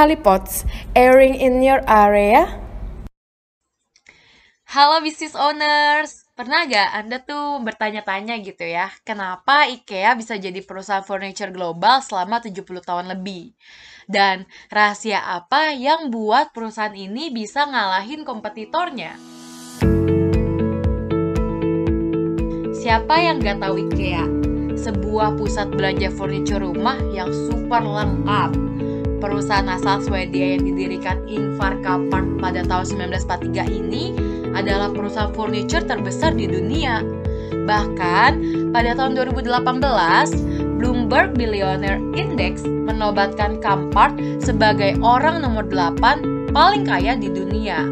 Kalipots, airing in your area. Halo business owners, pernah gak Anda tuh bertanya-tanya gitu ya, kenapa IKEA bisa jadi perusahaan furniture global selama 70 tahun lebih? Dan rahasia apa yang buat perusahaan ini bisa ngalahin kompetitornya? Siapa yang gak tahu IKEA? Sebuah pusat belanja furniture rumah yang super lengkap. Perusahaan asal Swedia yang didirikan Ingvar Kamprad pada tahun 1943 ini adalah perusahaan furniture terbesar di dunia. Bahkan, pada tahun 2018, Bloomberg Billionaire Index menobatkan Kamprad sebagai orang nomor 8 paling kaya di dunia.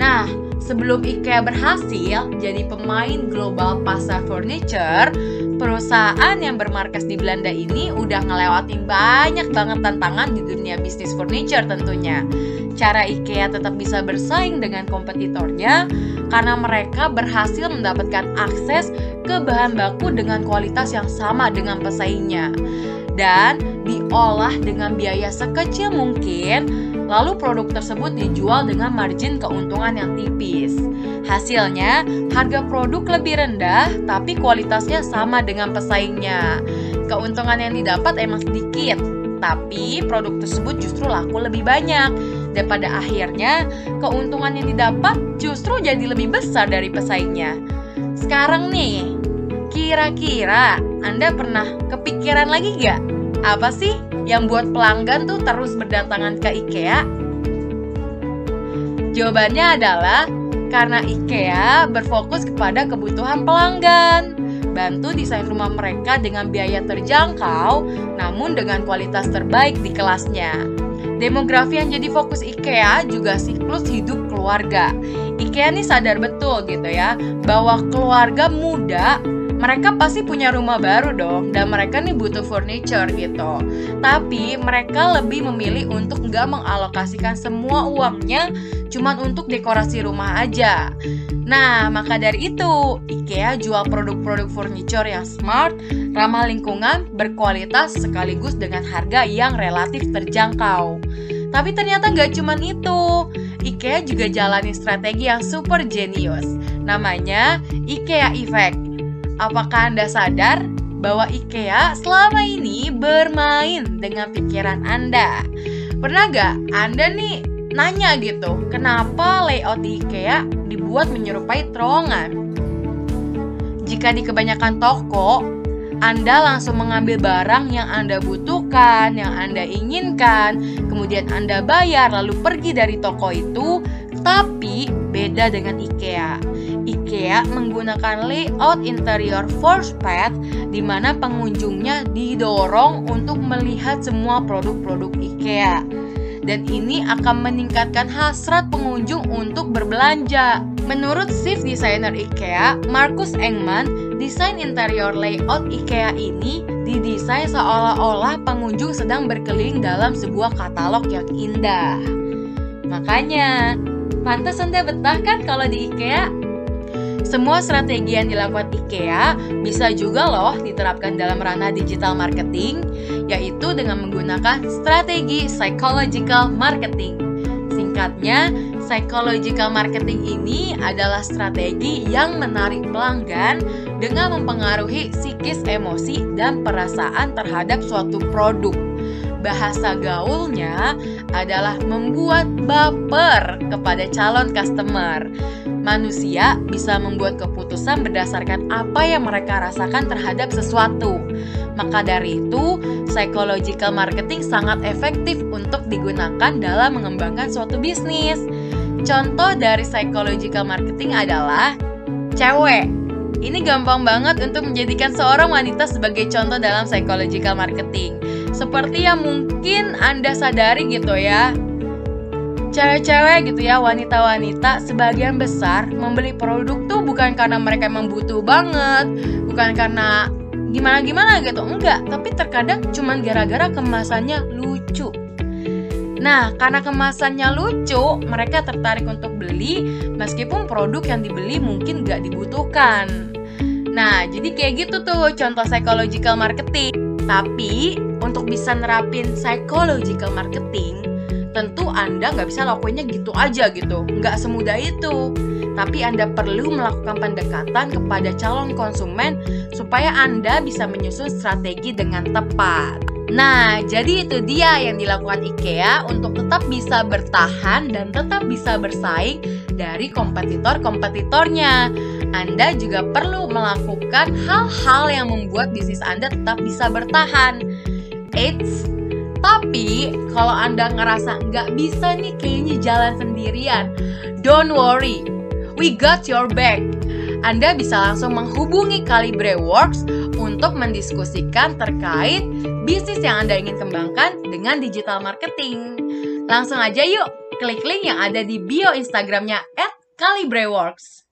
Nah, Sebelum IKEA berhasil jadi pemain global pasar furniture, perusahaan yang bermarkas di Belanda ini udah ngelewatin banyak banget tantangan di dunia bisnis furniture tentunya. Cara IKEA tetap bisa bersaing dengan kompetitornya karena mereka berhasil mendapatkan akses ke bahan baku dengan kualitas yang sama dengan pesaingnya dan diolah dengan biaya sekecil mungkin lalu produk tersebut dijual dengan margin keuntungan yang tipis. Hasilnya, harga produk lebih rendah tapi kualitasnya sama dengan pesaingnya. Keuntungan yang didapat emang sedikit, tapi produk tersebut justru laku lebih banyak. Dan pada akhirnya, keuntungan yang didapat justru jadi lebih besar dari pesaingnya. Sekarang nih, kira-kira Anda pernah kepikiran lagi gak? Apa sih yang buat pelanggan tuh terus berdatangan ke IKEA? Jawabannya adalah karena IKEA berfokus kepada kebutuhan pelanggan. Bantu desain rumah mereka dengan biaya terjangkau, namun dengan kualitas terbaik di kelasnya. Demografi yang jadi fokus IKEA juga siklus hidup keluarga. IKEA nih sadar betul gitu ya, bahwa keluarga muda mereka pasti punya rumah baru dong dan mereka nih butuh furniture gitu. Tapi mereka lebih memilih untuk nggak mengalokasikan semua uangnya cuman untuk dekorasi rumah aja. Nah, maka dari itu, IKEA jual produk-produk furniture yang smart, ramah lingkungan, berkualitas, sekaligus dengan harga yang relatif terjangkau. Tapi ternyata nggak cuman itu, IKEA juga jalani strategi yang super jenius. Namanya IKEA Effect. Apakah Anda sadar bahwa IKEA selama ini bermain dengan pikiran Anda? Pernah gak Anda nih nanya gitu, kenapa layout di IKEA dibuat menyerupai terowongan? Jika di kebanyakan toko, anda langsung mengambil barang yang Anda butuhkan, yang Anda inginkan, kemudian Anda bayar lalu pergi dari toko itu, tapi beda dengan IKEA. IKEA menggunakan layout interior force path di mana pengunjungnya didorong untuk melihat semua produk-produk IKEA. Dan ini akan meningkatkan hasrat pengunjung untuk berbelanja. Menurut chief designer IKEA, Markus Engman, Desain interior layout IKEA ini didesain seolah-olah pengunjung sedang berkeliling dalam sebuah katalog yang indah. Makanya, pantas Anda betah kan kalau di IKEA? Semua strategi yang dilakukan IKEA bisa juga loh diterapkan dalam ranah digital marketing, yaitu dengan menggunakan strategi psychological marketing. Singkatnya, psychological marketing ini adalah strategi yang menarik pelanggan dengan mempengaruhi psikis emosi dan perasaan terhadap suatu produk. Bahasa gaulnya adalah membuat baper kepada calon customer. Manusia bisa membuat keputusan berdasarkan apa yang mereka rasakan terhadap sesuatu. Maka dari itu, psychological marketing sangat efektif untuk digunakan dalam mengembangkan suatu bisnis. Contoh dari psychological marketing adalah cewek ini gampang banget untuk menjadikan seorang wanita sebagai contoh dalam psychological marketing. Seperti yang mungkin Anda sadari gitu ya. Cewek-cewek gitu ya, wanita-wanita sebagian besar membeli produk tuh bukan karena mereka emang butuh banget, bukan karena gimana-gimana gitu, enggak, tapi terkadang cuman gara-gara kemasannya lucu. Nah, karena kemasannya lucu, mereka tertarik untuk beli meskipun produk yang dibeli mungkin gak dibutuhkan. Nah, jadi kayak gitu tuh contoh psychological marketing. Tapi untuk bisa nerapin psychological marketing, tentu Anda nggak bisa lakuinnya gitu aja gitu, nggak semudah itu. Tapi Anda perlu melakukan pendekatan kepada calon konsumen supaya Anda bisa menyusun strategi dengan tepat. Nah, jadi itu dia yang dilakukan IKEA untuk tetap bisa bertahan dan tetap bisa bersaing dari kompetitor-kompetitornya. Anda juga perlu melakukan hal-hal yang membuat bisnis Anda tetap bisa bertahan. Eits, tapi kalau Anda ngerasa nggak bisa nih kayaknya jalan sendirian, don't worry, we got your back. Anda bisa langsung menghubungi Calibre Works untuk mendiskusikan terkait bisnis yang Anda ingin kembangkan dengan digital marketing. Langsung aja yuk, klik link yang ada di bio Instagramnya at Calibreworks.